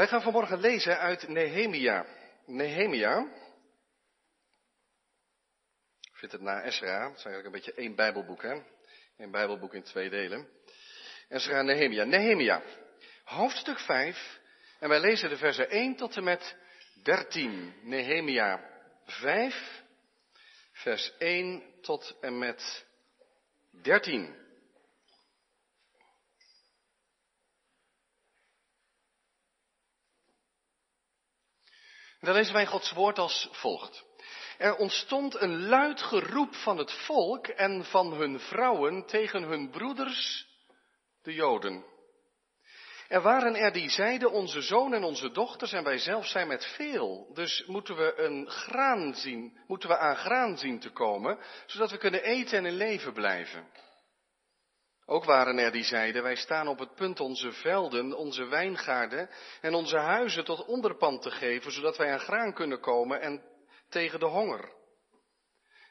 Wij gaan vanmorgen lezen uit Nehemia. Nehemia. Ik vind het na Esra. Het is eigenlijk een beetje één Bijbelboek, hè? Een Bijbelboek in twee delen. Esra en Nehemia. Nehemia. Hoofdstuk 5. En wij lezen de versen 1 tot en met 13. Nehemia 5. Vers 1 tot en met 13. Dan lezen wij Gods woord als volgt. Er ontstond een luid geroep van het volk en van hun vrouwen tegen hun broeders, de Joden. Er waren er die zeiden, onze zoon en onze dochters en wij zelf zijn met veel. Dus moeten we een graan zien, moeten we aan graan zien te komen, zodat we kunnen eten en in leven blijven. Ook waren er die zeiden, wij staan op het punt onze velden, onze wijngaarden en onze huizen tot onderpand te geven, zodat wij aan graan kunnen komen en tegen de honger.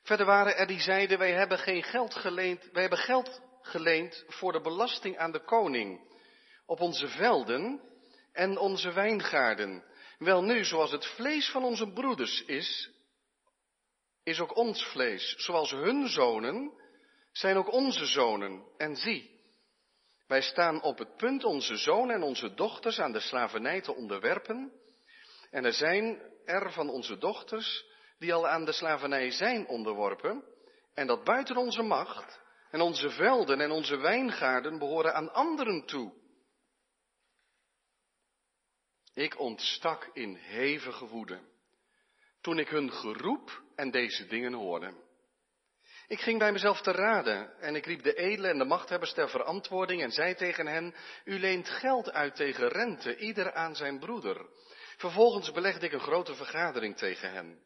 Verder waren er die zeiden, wij hebben geen geld geleend, wij hebben geld geleend voor de belasting aan de koning op onze velden en onze wijngaarden. Wel nu, zoals het vlees van onze broeders is, is ook ons vlees. Zoals hun zonen, zijn ook onze zonen. En zie, wij staan op het punt onze zonen en onze dochters aan de slavernij te onderwerpen. En er zijn er van onze dochters die al aan de slavernij zijn onderworpen. En dat buiten onze macht. En onze velden en onze wijngaarden behoren aan anderen toe. Ik ontstak in hevige woede toen ik hun geroep en deze dingen hoorde. Ik ging bij mezelf te raden en ik riep de edelen en de machthebbers ter verantwoording en zei tegen hen, u leent geld uit tegen rente, ieder aan zijn broeder. Vervolgens belegde ik een grote vergadering tegen hen.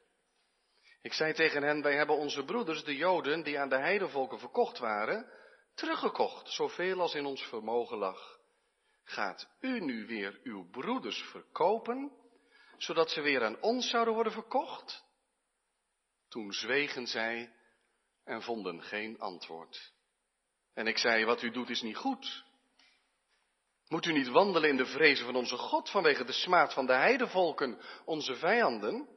Ik zei tegen hen, wij hebben onze broeders, de Joden, die aan de heidevolken verkocht waren, teruggekocht, zoveel als in ons vermogen lag. Gaat u nu weer uw broeders verkopen, zodat ze weer aan ons zouden worden verkocht? Toen zwegen zij en vonden geen antwoord. En ik zei, wat u doet is niet goed. Moet u niet wandelen in de vrezen van onze God vanwege de smaad van de heidevolken, onze vijanden?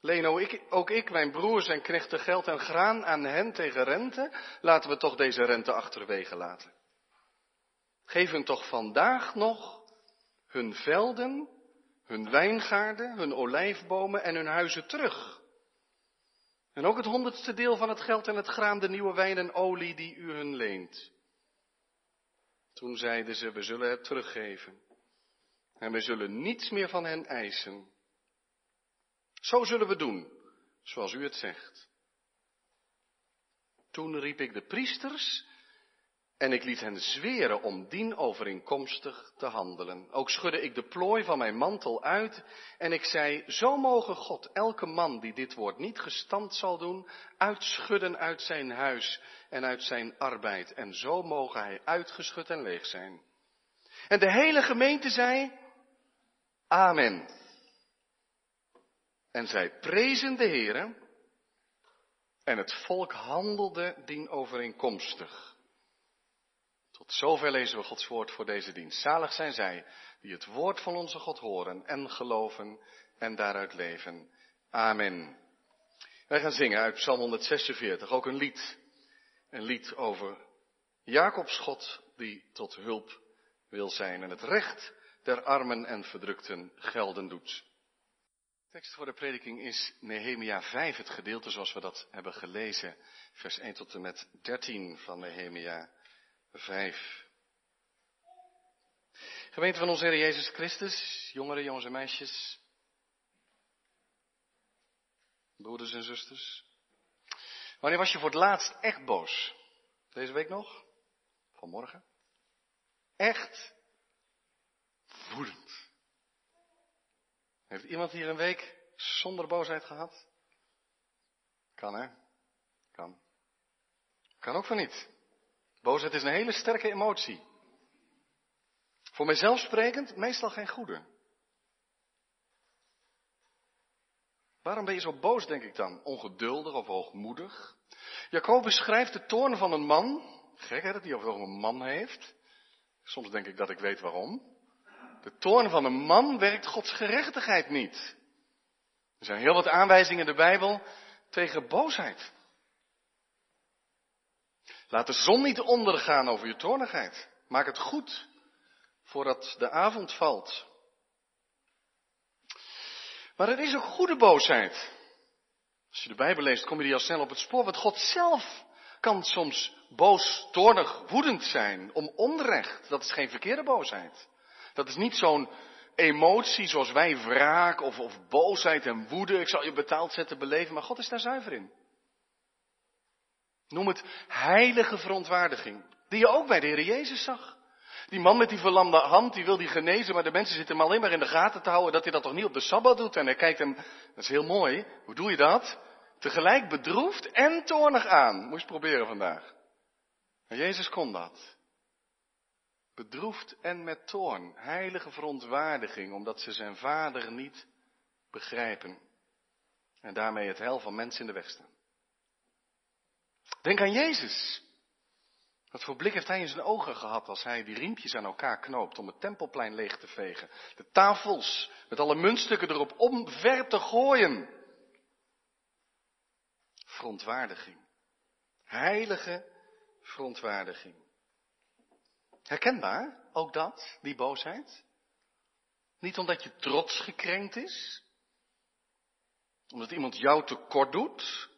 Leno, ik, ook ik, mijn broers en knechten geld en graan aan hen tegen rente, laten we toch deze rente achterwege laten. Geef hun toch vandaag nog hun velden, hun wijngaarden, hun olijfbomen en hun huizen terug. En ook het honderdste deel van het geld en het graan, de nieuwe wijn en olie die u hun leent. Toen zeiden ze, we zullen het teruggeven. En we zullen niets meer van hen eisen. Zo zullen we doen, zoals u het zegt. Toen riep ik de priesters en ik liet hen zweren om dien overeenkomstig te handelen. Ook schudde ik de plooi van mijn mantel uit en ik zei, zo mogen God elke man die dit woord niet gestand zal doen, uitschudden uit zijn huis en uit zijn arbeid. En zo mogen hij uitgeschud en leeg zijn. En de hele gemeente zei, Amen. En zij prezen de Heere en het volk handelde dien overeenkomstig. Tot zover lezen we Gods woord voor deze dienst. Zalig zijn zij die het woord van onze God horen en geloven en daaruit leven. Amen. Wij gaan zingen uit Psalm 146, ook een lied. Een lied over Jacobs God die tot hulp wil zijn en het recht der armen en verdrukten gelden doet. De tekst voor de prediking is Nehemia 5, het gedeelte zoals we dat hebben gelezen, vers 1 tot en met 13 van Nehemia Vijf. Gemeente van onze Heer Jezus Christus, jongeren, jongens en meisjes, broeders en zusters. Wanneer was je voor het laatst echt boos? Deze week nog? Vanmorgen? Echt woedend. Heeft iemand hier een week zonder boosheid gehad? Kan hè? Kan. Kan ook van niet. Boosheid is een hele sterke emotie. Voor mijzelf sprekend, meestal geen goede. Waarom ben je zo boos, denk ik dan? Ongeduldig of hoogmoedig? Jacobus schrijft de toorn van een man. Gek hè, dat hij over een man heeft. Soms denk ik dat ik weet waarom. de toorn van een man werkt Gods gerechtigheid niet. Er zijn heel wat aanwijzingen in de Bijbel tegen boosheid. Laat de zon niet ondergaan over je toornigheid. Maak het goed voordat de avond valt. Maar er is ook goede boosheid. Als je de Bijbel leest, kom je die al snel op het spoor. Want God zelf kan soms boos, toornig, woedend zijn om onrecht. Dat is geen verkeerde boosheid. Dat is niet zo'n emotie zoals wij wraak of, of boosheid en woede, ik zal je betaald zetten, beleven. Maar God is daar zuiver in. Noem het heilige verontwaardiging. Die je ook bij de Heer Jezus zag. Die man met die verlamde hand, die wil die genezen, maar de mensen zitten hem alleen maar in de gaten te houden dat hij dat toch niet op de Sabbat doet. En hij kijkt hem, dat is heel mooi, hoe doe je dat? Tegelijk bedroefd en toornig aan. Moet je proberen vandaag. En Jezus kon dat. Bedroefd en met toorn. Heilige verontwaardiging, omdat ze zijn vader niet begrijpen. En daarmee het hel van mensen in de weg staan. Denk aan Jezus. Wat voor blik heeft hij in zijn ogen gehad als hij die riempjes aan elkaar knoopt om het tempelplein leeg te vegen. De tafels met alle muntstukken erop omver te gooien. Verontwaardiging. Heilige verontwaardiging. Herkenbaar, ook dat, die boosheid? Niet omdat je trots gekrenkt is, omdat iemand jou tekort doet,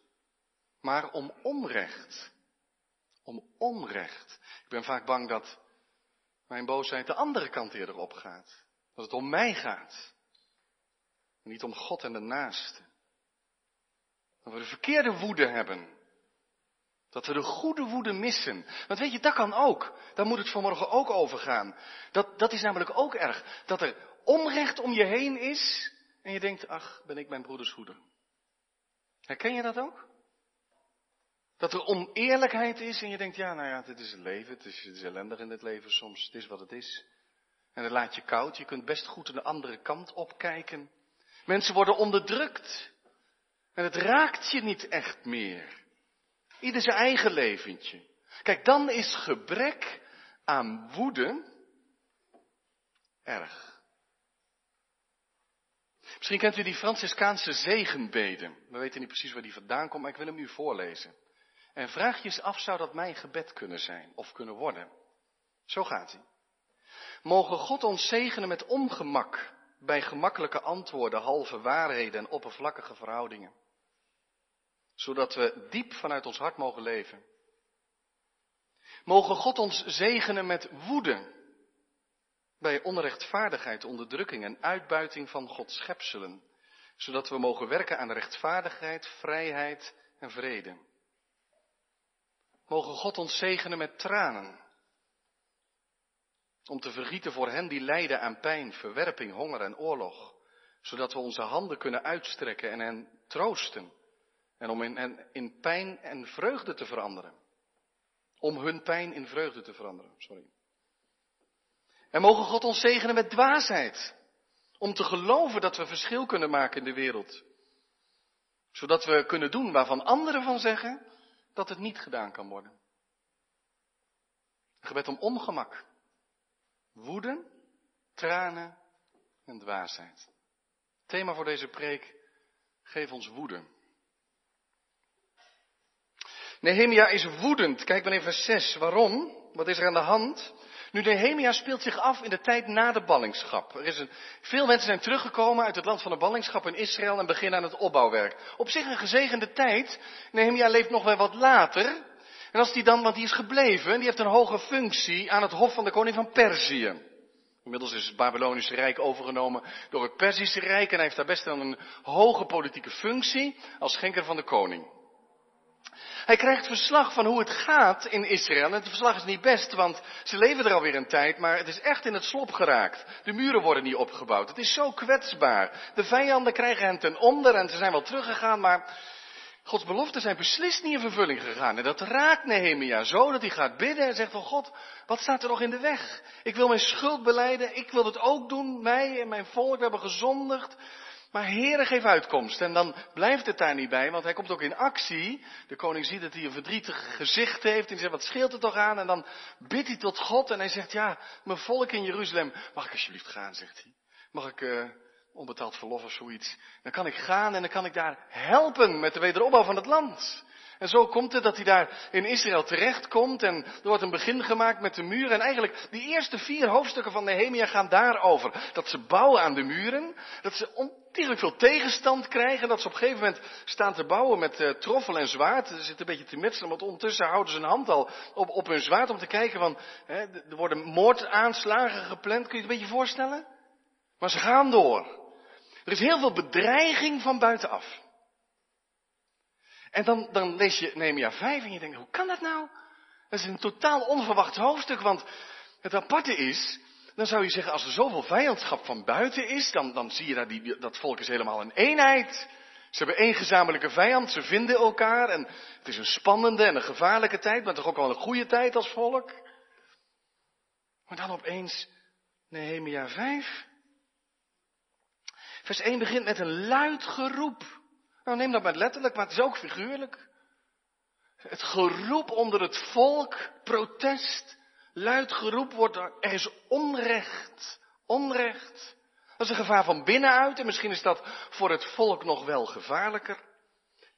maar om onrecht. Om onrecht. Ik ben vaak bang dat mijn boosheid de andere kant eerder opgaat. Dat het om mij gaat. Niet om God en de naaste. Dat we de verkeerde woede hebben. Dat we de goede woede missen. Want weet je, dat kan ook. Daar moet het vanmorgen ook over gaan. Dat, dat is namelijk ook erg. Dat er onrecht om je heen is. En je denkt, ach, ben ik mijn broeders hoede. Herken je dat ook? Dat er oneerlijkheid is en je denkt, ja, nou ja, dit is het leven. Het is, het ellendig in het leven soms. Het is wat het is. En dat laat je koud. Je kunt best goed aan de andere kant opkijken. Mensen worden onderdrukt. En het raakt je niet echt meer. Ieder zijn eigen leventje. Kijk, dan is gebrek aan woede erg. Misschien kent u die Franciscaanse zegenbeden. We weten niet precies waar die vandaan komt, maar ik wil hem u voorlezen. En vraag je eens af, zou dat mijn gebed kunnen zijn of kunnen worden? Zo gaat hij. Mogen God ons zegenen met ongemak bij gemakkelijke antwoorden, halve waarheden en oppervlakkige verhoudingen zodat we diep vanuit ons hart mogen leven. Mogen God ons zegenen met woede bij onrechtvaardigheid, onderdrukking en uitbuiting van Gods schepselen, zodat we mogen werken aan rechtvaardigheid, vrijheid en vrede. Mogen God ons zegenen met tranen, om te vergieten voor hen die lijden aan pijn, verwerping, honger en oorlog, zodat we onze handen kunnen uitstrekken en hen troosten en om in, in pijn en vreugde te veranderen. Om hun pijn in vreugde te veranderen. Sorry. En mogen God ons zegenen met dwaasheid. Om te geloven dat we verschil kunnen maken in de wereld. Zodat we kunnen doen waarvan anderen van zeggen dat het niet gedaan kan worden. Gebed om ongemak. Woede, tranen en dwaasheid. Thema voor deze preek, geef ons woede. Nehemia is woedend. Kijk maar in vers 6. Waarom? Wat is er aan de hand? Nu, Nehemia speelt zich af in de tijd na de ballingschap. Er is een, veel mensen zijn teruggekomen uit het land van de ballingschap in Israël en beginnen aan het opbouwwerk. Op zich een gezegende tijd. Nehemia leeft nog wel wat later. En als die dan, want die is gebleven, die heeft een hoge functie aan het hof van de koning van Perzië. Inmiddels is het Babylonische Rijk overgenomen door het Perzische Rijk en hij heeft daar best wel een hoge politieke functie als schenker van de koning. Hij krijgt verslag van hoe het gaat in Israël. En het verslag is niet best, want ze leven er alweer een tijd, maar het is echt in het slop geraakt. De muren worden niet opgebouwd. Het is zo kwetsbaar. De vijanden krijgen hen ten onder en ze zijn wel teruggegaan, maar Gods beloften zijn beslist niet in vervulling gegaan. En dat raakt Nehemia zo dat hij gaat bidden en zegt van God, wat staat er nog in de weg? Ik wil mijn schuld beleiden, ik wil het ook doen, mij en mijn volk, hebben gezondigd. Maar Heere, geef uitkomst. En dan blijft het daar niet bij, want hij komt ook in actie. De koning ziet dat hij een verdrietig gezicht heeft. En hij zegt, wat scheelt het toch aan? En dan bidt hij tot God en hij zegt, ja, mijn volk in Jeruzalem, mag ik alsjeblieft gaan, zegt hij. Mag ik uh, onbetaald verlof of zoiets? Dan kan ik gaan en dan kan ik daar helpen met de wederopbouw van het land. En zo komt het dat hij daar in Israël terechtkomt en er wordt een begin gemaakt met de muren. En eigenlijk die eerste vier hoofdstukken van Nehemia gaan daarover. Dat ze bouwen aan de muren, dat ze ontiegelijk veel tegenstand krijgen, dat ze op een gegeven moment staan te bouwen met uh, troffel en zwaard. Ze zitten een beetje te metselen, want ondertussen houden ze een hand al op, op hun zwaard om te kijken van, hè, er worden moordaanslagen gepland, kun je het een beetje voorstellen? Maar ze gaan door. Er is heel veel bedreiging van buitenaf. En dan, dan lees je Nehemia 5 en je denkt, hoe kan dat nou? Dat is een totaal onverwacht hoofdstuk, want het aparte is, dan zou je zeggen, als er zoveel vijandschap van buiten is, dan, dan zie je dat dat volk is helemaal een eenheid. Ze hebben één gezamenlijke vijand, ze vinden elkaar en het is een spannende en een gevaarlijke tijd, maar toch ook wel een goede tijd als volk. Maar dan opeens Nehemia 5. Vers 1 begint met een luid geroep. Nou, neem dat maar letterlijk, maar het is ook figuurlijk. Het geroep onder het volk, protest, luid geroep wordt er, er is onrecht, onrecht. Dat is een gevaar van binnenuit en misschien is dat voor het volk nog wel gevaarlijker.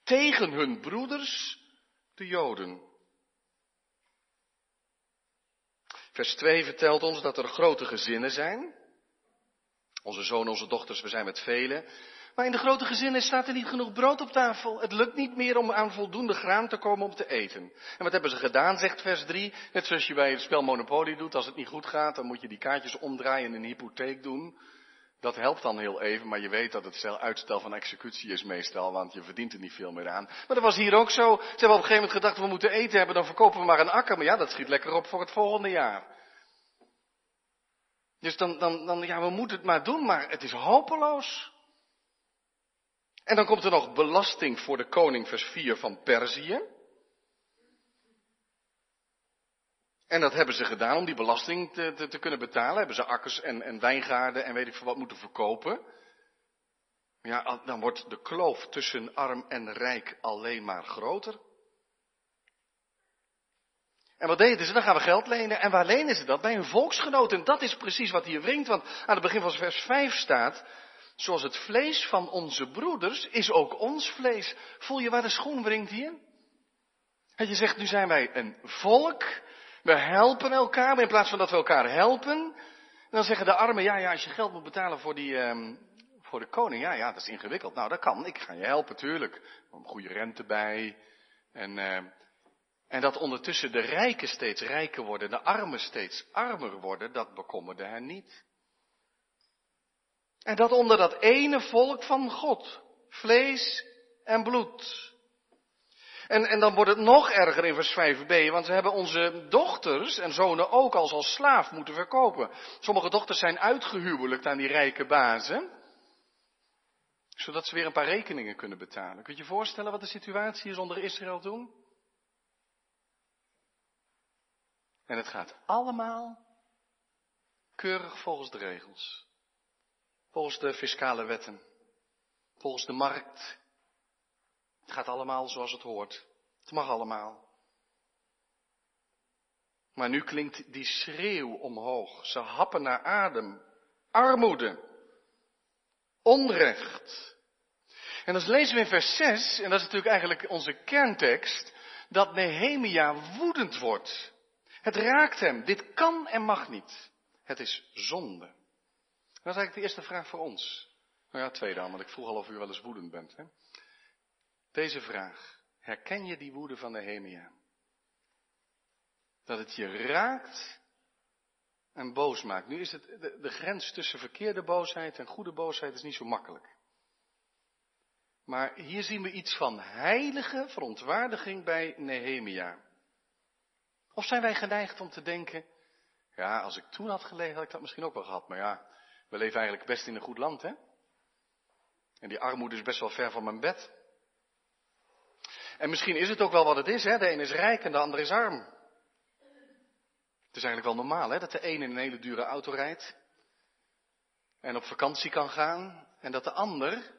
Tegen hun broeders, de Joden. Vers 2 vertelt ons dat er grote gezinnen zijn. Onze zonen, onze dochters, we zijn met velen. Maar in de grote gezinnen staat er niet genoeg brood op tafel. Het lukt niet meer om aan voldoende graan te komen om te eten. En wat hebben ze gedaan, zegt vers 3. Net zoals je bij het spel Monopoly doet. Als het niet goed gaat, dan moet je die kaartjes omdraaien en een hypotheek doen. Dat helpt dan heel even, maar je weet dat het uitstel van executie is meestal, want je verdient er niet veel meer aan. Maar dat was hier ook zo. Ze hebben op een gegeven moment gedacht, we moeten eten hebben, dan verkopen we maar een akker. Maar ja, dat schiet lekker op voor het volgende jaar. Dus dan, dan, dan ja, we moeten het maar doen, maar het is hopeloos. En dan komt er nog belasting voor de koning, vers 4 van Perzië. En dat hebben ze gedaan om die belasting te, te, te kunnen betalen. Hebben ze akkers en, en, wijngaarden en weet ik veel wat moeten verkopen. Ja, dan wordt de kloof tussen arm en rijk alleen maar groter. En wat deden ze? Dan gaan we geld lenen. En waar lenen ze dat? Bij hun volksgenoten. En dat is precies wat hier wringt. Want aan het begin van vers 5 staat. Zoals het vlees van onze broeders is ook ons vlees. Voel je waar de schoen wringt hier? En je zegt, nu zijn wij een volk. We helpen elkaar. Maar in plaats van dat we elkaar helpen. Dan zeggen de armen, ja, ja, als je geld moet betalen voor die, um, voor de koning. Ja, ja, dat is ingewikkeld. Nou, dat kan. Ik ga je helpen, tuurlijk. Er goede rente bij. En, uh, en dat ondertussen de rijken steeds rijker worden, de armen steeds armer worden, dat bekommerde hen niet. En dat onder dat ene volk van God, vlees en bloed. En, en dan wordt het nog erger in vers 5b, want ze hebben onze dochters en zonen ook als als slaaf moeten verkopen. Sommige dochters zijn uitgehuwelijkt aan die rijke bazen, zodat ze weer een paar rekeningen kunnen betalen. Kun je je voorstellen wat de situatie is onder Israël toen? En het gaat allemaal keurig volgens de regels. Volgens de fiscale wetten. Volgens de markt. Het gaat allemaal zoals het hoort. Het mag allemaal. Maar nu klinkt die schreeuw omhoog. Ze happen naar adem. Armoede. Onrecht. En dan lezen we in vers 6, en dat is natuurlijk eigenlijk onze kerntekst, dat Nehemia woedend wordt. Het raakt hem. Dit kan en mag niet. Het is zonde. Dat is eigenlijk de eerste vraag voor ons. Nou ja, tweede dan, want ik vroeg al of u wel eens woedend bent. Hè? Deze vraag. Herken je die woede van Nehemia? Dat het je raakt en boos maakt. Nu is het, de, de grens tussen verkeerde boosheid en goede boosheid is niet zo makkelijk. Maar hier zien we iets van heilige verontwaardiging bij Nehemia. Of zijn wij geneigd om te denken, ja, als ik toen had geleefd, had ik dat misschien ook wel gehad. Maar ja, we leven eigenlijk best in een goed land, hè? En die armoede is best wel ver van mijn bed. En misschien is het ook wel wat het is, hè? De een is rijk en de ander is arm. Het is eigenlijk wel normaal, hè? Dat de een in een hele dure auto rijdt. En op vakantie kan gaan. en dat de ander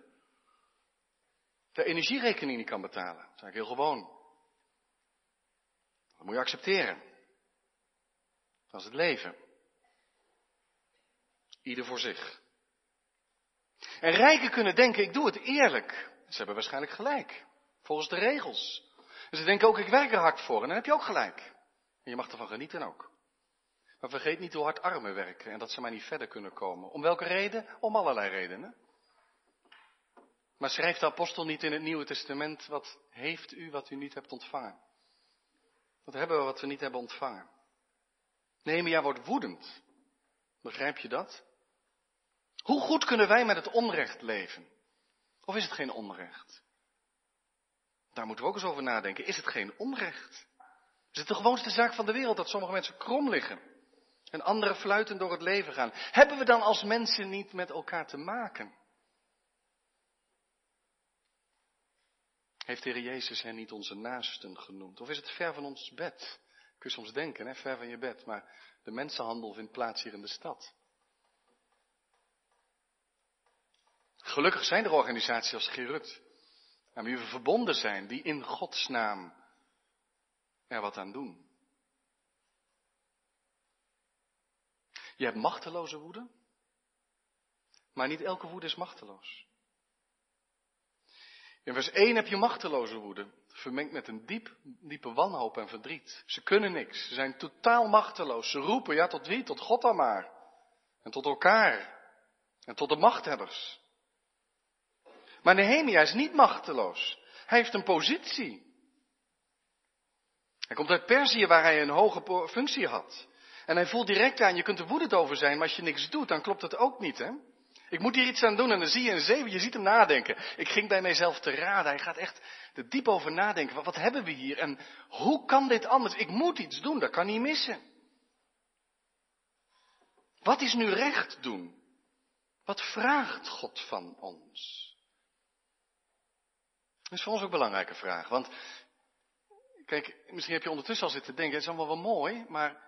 de energierekening niet kan betalen. Dat is eigenlijk heel gewoon. Dat moet je accepteren. Dat is het leven. Ieder voor zich. En rijken kunnen denken, ik doe het eerlijk. Ze hebben waarschijnlijk gelijk. Volgens de regels. En ze denken ook, ik werk er hard voor. En dan heb je ook gelijk. En je mag ervan genieten ook. Maar vergeet niet hoe hard armen werken en dat ze maar niet verder kunnen komen. Om welke reden? Om allerlei redenen. Maar schrijft de apostel niet in het Nieuwe Testament, wat heeft u wat u niet hebt ontvangen? Wat hebben we wat we niet hebben ontvangen? Nehemia wordt woedend. Begrijp je dat? Hoe goed kunnen wij met het onrecht leven? Of is het geen onrecht? Daar moeten we ook eens over nadenken. Is het geen onrecht? Is het de gewoonste zaak van de wereld dat sommige mensen krom liggen en anderen fluiten door het leven gaan? Hebben we dan als mensen niet met elkaar te maken? Heeft de Heer Jezus hen niet onze naasten genoemd? Of is het ver van ons bed? Kun je soms denken, hè? ver van je bed, maar de mensenhandel vindt plaats hier in de stad. Gelukkig zijn er organisaties als Gerut, aan wie we verbonden zijn, die in Gods naam er wat aan doen. Je hebt machteloze woede, maar niet elke woede is machteloos. In vers 1 heb je machteloze woede, vermengd met een diep, diepe wanhoop en verdriet. Ze kunnen niks, ze zijn totaal machteloos. Ze roepen, ja tot wie? Tot God dan maar. En tot elkaar. En tot de machthebbers. Maar Nehemia is niet machteloos. Hij heeft een positie. Hij komt uit Perzië waar hij een hoge functie had. En hij voelt direct aan, je kunt er woedend over zijn, maar als je niks doet, dan klopt het ook niet, hè? Ik moet hier iets aan doen en dan zie je een zeven, je ziet hem nadenken. Ik ging bij mijzelf te raden, hij gaat echt er diep over nadenken. Wat, wat hebben we hier en hoe kan dit anders? Ik moet iets doen, dat kan niet missen. Wat is nu recht doen? Wat vraagt God van ons? Dat is voor ons ook een belangrijke vraag. Want, kijk, misschien heb je ondertussen al zitten denken, het is allemaal wel mooi, maar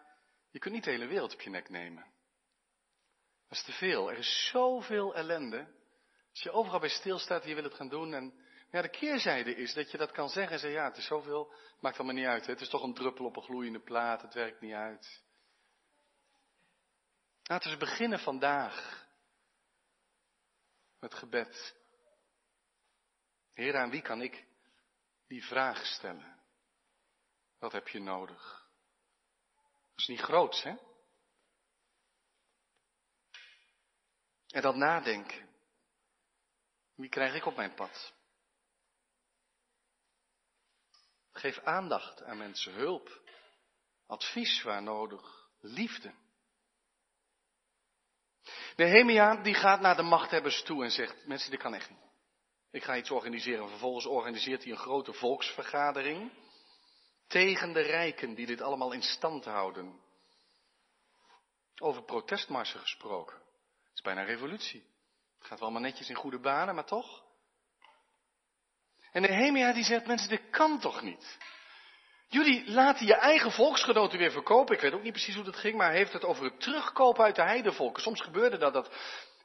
je kunt niet de hele wereld op je nek nemen. Dat is te veel. Er is zoveel ellende. Als je overal bij stilstaat, je wil het gaan doen. En ja, de keerzijde is dat je dat kan zeggen en ja, het is zoveel, maakt allemaal niet uit. Hè? Het is toch een druppel op een gloeiende plaat, het werkt niet uit. Laten we beginnen vandaag met gebed. Heer, aan wie kan ik die vraag stellen? Wat heb je nodig? Dat is niet groots, hè? En dat nadenken. Wie krijg ik op mijn pad? Geef aandacht aan mensen, hulp, advies waar nodig, liefde. Nehemia die gaat naar de machthebbers toe en zegt, mensen dit kan echt niet. Ik ga iets organiseren. Vervolgens organiseert hij een grote volksvergadering tegen de rijken die dit allemaal in stand houden. Over protestmarsen gesproken. Het is bijna een revolutie. Het gaat wel allemaal netjes in goede banen, maar toch. En Nehemia die zegt, mensen, dit kan toch niet? Jullie laten je eigen volksgenoten weer verkopen. Ik weet ook niet precies hoe dat ging, maar hij heeft het over het terugkopen uit de heidevolken. Soms gebeurde dat, dat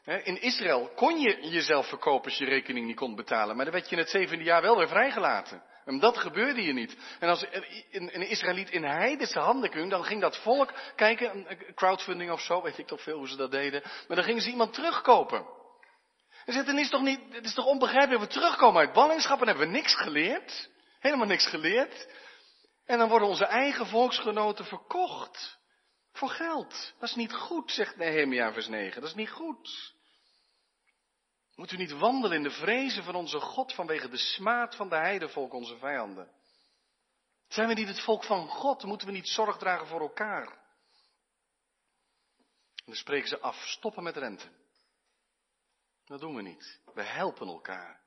in Israël kon je jezelf verkopen als je rekening niet kon betalen, maar dan werd je in het zevende jaar wel weer vrijgelaten. En dat gebeurde je niet. En als een, Israëliet in heidense handen kwam, dan ging dat volk kijken, crowdfunding of zo, weet ik toch veel hoe ze dat deden, maar dan gingen ze iemand terugkopen. En zegt, het is toch niet, het is toch onbegrijpelijk, we terugkomen uit ballingschap en hebben we niks geleerd? Helemaal niks geleerd. En dan worden onze eigen volksgenoten verkocht. Voor geld. Dat is niet goed, zegt Nehemia vers 9. Dat is niet goed. Moet u niet wandelen in de vrezen van onze God vanwege de smaad van de heidevolk, onze vijanden? Zijn we niet het volk van God? Moeten we niet zorg dragen voor elkaar? En dan spreken ze af, stoppen met rente. Dat doen we niet. We helpen elkaar.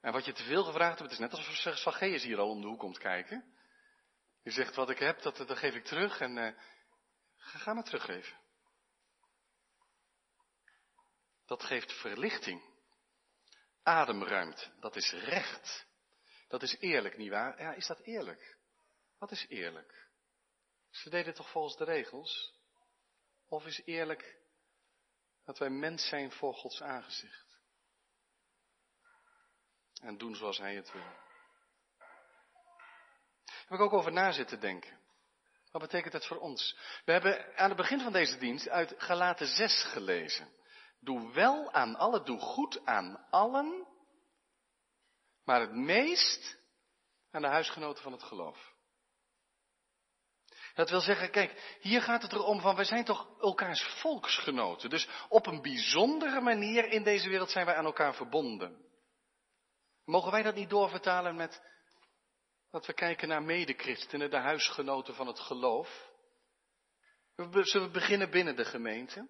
En wat je te veel gevraagd hebt, is net alsof Zacchaeus hier al om de hoek komt kijken. Je zegt, wat ik heb, dat, geef ik terug en ga, ga maar teruggeven. Dat geeft verlichting. Ademruimte. Dat is recht. Dat is eerlijk, nietwaar? Ja, is dat eerlijk? Wat is eerlijk? Ze deden toch volgens de regels? Of is eerlijk Dat wij mens zijn voor Gods aangezicht. En doen zoals Hij het wil. Heb ik ook over na zitten denken. Wat betekent dat voor ons? We hebben aan het begin van deze dienst uit Galaten 6 gelezen. Doe wel aan allen, doe goed aan allen, maar het meest aan de huisgenoten van het geloof. Dat wil zeggen, kijk, hier gaat het erom van, wij zijn toch elkaars volksgenoten. Dus op een bijzondere manier in deze wereld zijn wij aan elkaar verbonden. Mogen wij dat niet doorvertalen met dat we kijken naar medechristenen, de huisgenoten van het geloof? Zullen we beginnen binnen de gemeente?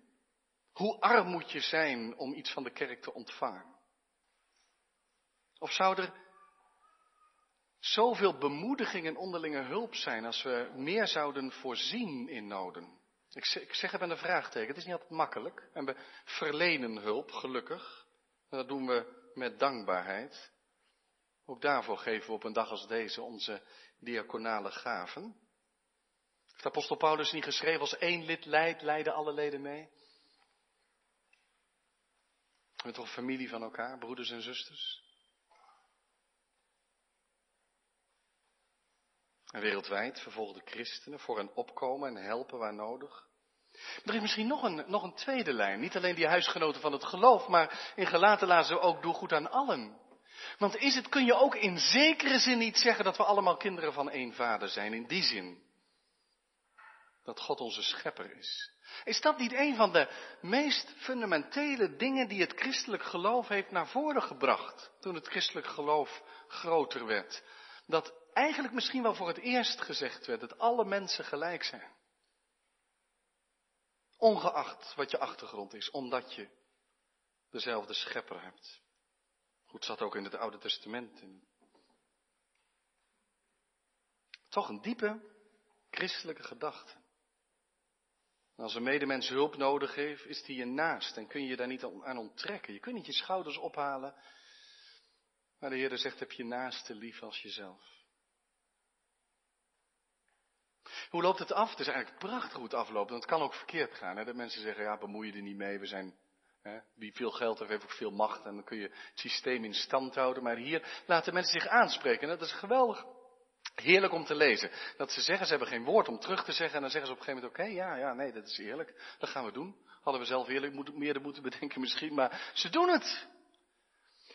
Hoe arm moet je zijn om iets van de kerk te ontvangen? Of zou er zoveel bemoediging en onderlinge hulp zijn als we meer zouden voorzien in noden? Ik zeg, ik het met een vraagteken. Het is niet altijd makkelijk. En we verlenen hulp, gelukkig. En dat doen we met dankbaarheid. Ook daarvoor geven we op een dag als deze onze diaconale gaven. Heeft apostel Paulus niet geschreven, als één lid leidt, leiden alle leden mee? We zijn toch een familie van elkaar, broeders en zusters? En wereldwijd vervolgde christenen voor hen opkomen en helpen waar nodig. er is misschien nog een, nog een tweede lijn. Niet alleen die huisgenoten van het geloof, maar in gelaten laten we ook doe goed aan allen. Want is het, kun je ook in zekere zin niet zeggen dat we allemaal kinderen van één vader zijn, in die zin. Dat God onze schepper is. Is dat niet een van de meest fundamentele dingen die het christelijk geloof heeft naar voren gebracht, toen het christelijk geloof groter werd? Dat eigenlijk misschien wel voor het eerst gezegd werd dat alle mensen gelijk zijn. Ongeacht wat je achtergrond is, omdat je dezelfde schepper hebt. Goed, zat ook in het Oude Testament. Toch een diepe christelijke gedachte. Als een medemens hulp nodig heeft, is die je naast en kun je je daar niet aan onttrekken. Je kunt niet je schouders ophalen. Maar de Heer zegt, heb je naaste lief als jezelf. Hoe loopt het af? Het is eigenlijk prachtig hoe het afloopt. En het kan ook verkeerd gaan. Hè? Dat mensen zeggen, ja, bemoei je er niet mee. We zijn wie veel geld heeft, heeft ook veel macht en dan kun je het systeem in stand houden. Maar hier laten mensen zich aanspreken. Dat is geweldig. Heerlijk om te lezen. Dat ze zeggen, ze hebben geen woord om terug te zeggen. En dan zeggen ze op een gegeven moment, oké, ja, ja, nee, dat is eerlijk. Dat gaan we doen. Hadden we zelf eerlijk meer moeten bedenken misschien, maar ze doen het.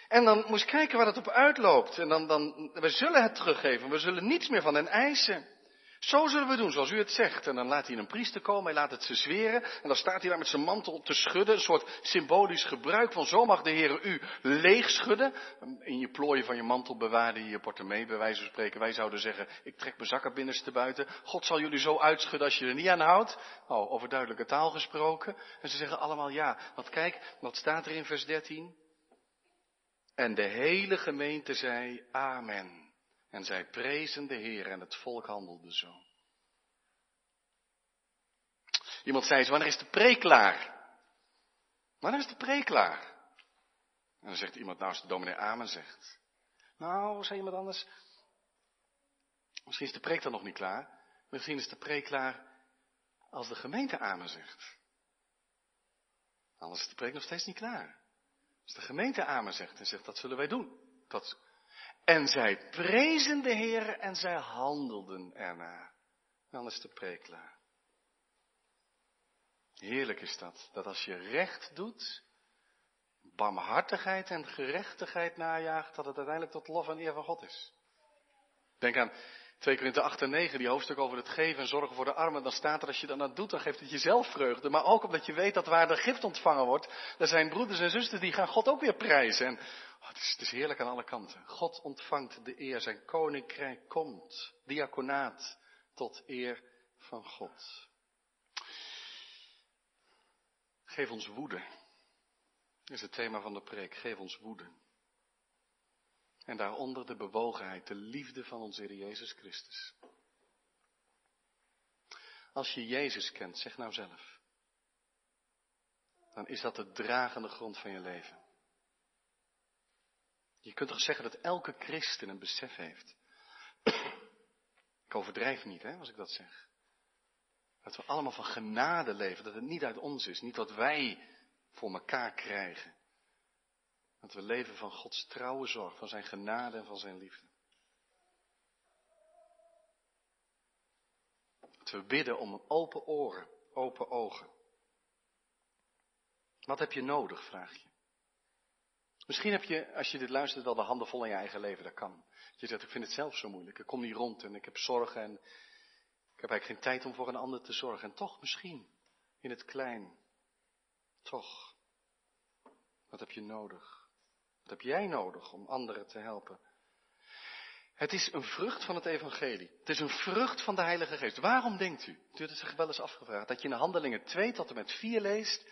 En dan moest kijken waar het op uitloopt. En dan, dan, we zullen het teruggeven. We zullen niets meer van hen eisen. Zo zullen we doen, zoals u het zegt. En dan laat hij een priester komen, hij laat het ze zweren. En dan staat hij daar met zijn mantel te schudden. Een soort symbolisch gebruik van zo mag de Heer u leeg schudden. In je plooien van je mantel bewaarde je je portemonnee, bij wijze van spreken. Wij zouden zeggen, ik trek mijn zakken binnenste buiten. God zal jullie zo uitschudden als je er niet aan houdt. Oh, over duidelijke taal gesproken. En ze zeggen allemaal ja. Want kijk, wat staat er in vers 13? En de hele gemeente zei, amen. En zij prezen de Heer en het volk handelde zo. Iemand zei wanneer is de preek klaar? Wanneer is de preek klaar? En dan zegt iemand, nou als de dominee Amen zegt. Nou, zei iemand anders, misschien is de preek dan nog niet klaar. Misschien is de preek klaar als de gemeente Amen zegt. Anders is de preek nog steeds niet klaar. Als de gemeente Amen zegt en zegt, dat zullen wij doen. Dat en zij prezen de Heer en zij handelden ernaar. Dan is de preek klaar. Heerlijk is dat, dat als je recht doet, barmhartigheid en gerechtigheid najaagt, dat het uiteindelijk tot lof en eer van God is. Denk aan 2 Korinther 8 en 9, die hoofdstuk over het geven en zorgen voor de armen. Dan staat er, als je dat nou doet, dan geeft het jezelf vreugde. Maar ook omdat je weet dat waar de gift ontvangen wordt, er zijn broeders en zusters die gaan God ook weer prijzen. En oh, het, is, het is heerlijk aan alle kanten. God ontvangt de eer, zijn koninkrijk komt. Diaconaat tot eer van God. Geef ons woede. Is het thema van de preek. Geef ons woede. En daaronder de bewogenheid, de liefde van onze Heer Jezus Christus. Als je Jezus kent, zeg nou zelf. Dan is dat de dragende grond van je leven. Je kunt toch zeggen dat elke christen een besef heeft. Ik overdrijf niet, hè, als ik dat zeg. Dat we allemaal van genade leven, dat het niet uit ons is, niet wat wij voor elkaar krijgen. Dat we leven van Gods trouwe zorg, van zijn genade en van zijn liefde. Dat we bidden om open oren, open ogen. Wat heb je nodig, vraag je. Misschien heb je, als je dit luistert, wel de handen vol in je eigen leven. Dat kan. Je zegt, ik vind het zelf zo moeilijk. Ik kom niet rond en ik heb zorgen en ik heb eigenlijk geen tijd om voor een ander te zorgen. En toch misschien, in het klein, toch. Wat heb je nodig? Wat heb jij nodig om anderen te helpen? Het is een vrucht van het evangelie. Het is een vrucht van de Heilige Geest. Waarom denkt u, u heeft zich wel eens afgevraagd, dat je in Handelingen 2 tot en met 4 leest,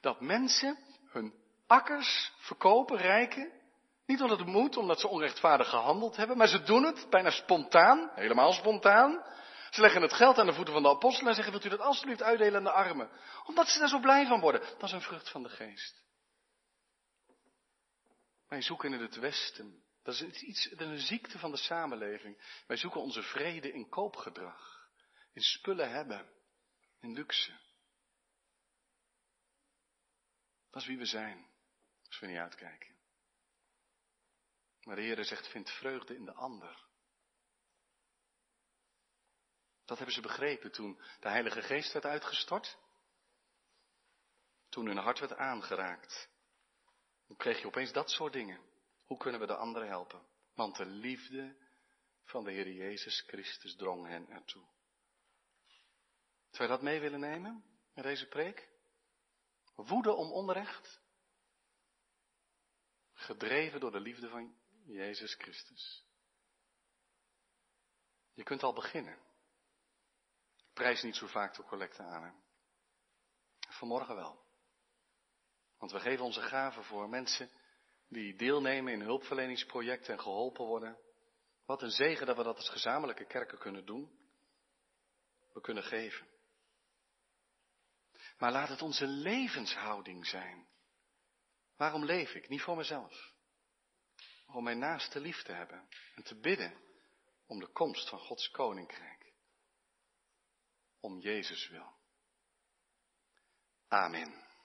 dat mensen hun akkers verkopen, rijken, niet omdat het moet, omdat ze onrechtvaardig gehandeld hebben, maar ze doen het bijna spontaan, helemaal spontaan. Ze leggen het geld aan de voeten van de apostelen en zeggen, wilt u dat alsjeblieft uitdelen aan de armen? Omdat ze daar zo blij van worden. Dat is een vrucht van de geest. Wij zoeken in het Westen. Dat is, iets, dat is een ziekte van de samenleving. Wij zoeken onze vrede in koopgedrag. In spullen hebben. In luxe. Dat is wie we zijn. Als we niet uitkijken. Maar de Heer zegt, vind vreugde in de ander. Dat hebben ze begrepen toen de Heilige Geest werd uitgestort. Toen hun hart werd aangeraakt. Dan kreeg je opeens dat soort dingen. Hoe kunnen we de anderen helpen? Want de liefde van de Heer Jezus Christus drong hen ertoe. Zou je dat mee willen nemen in deze preek? Woede om onrecht? Gedreven door de liefde van Jezus Christus. Je kunt al beginnen. Prijs niet zo vaak de collecte aan. Hè? Vanmorgen wel. Want we geven onze gaven voor mensen die deelnemen in hulpverleningsprojecten en geholpen worden. Wat een zegen dat we dat als gezamenlijke kerken kunnen doen. We kunnen geven. Maar laat het onze levenshouding zijn. Waarom leef ik? Niet voor mezelf. Om mijn naaste lief te hebben en te bidden om de komst van Gods koninkrijk. Om Jezus wil. Amen.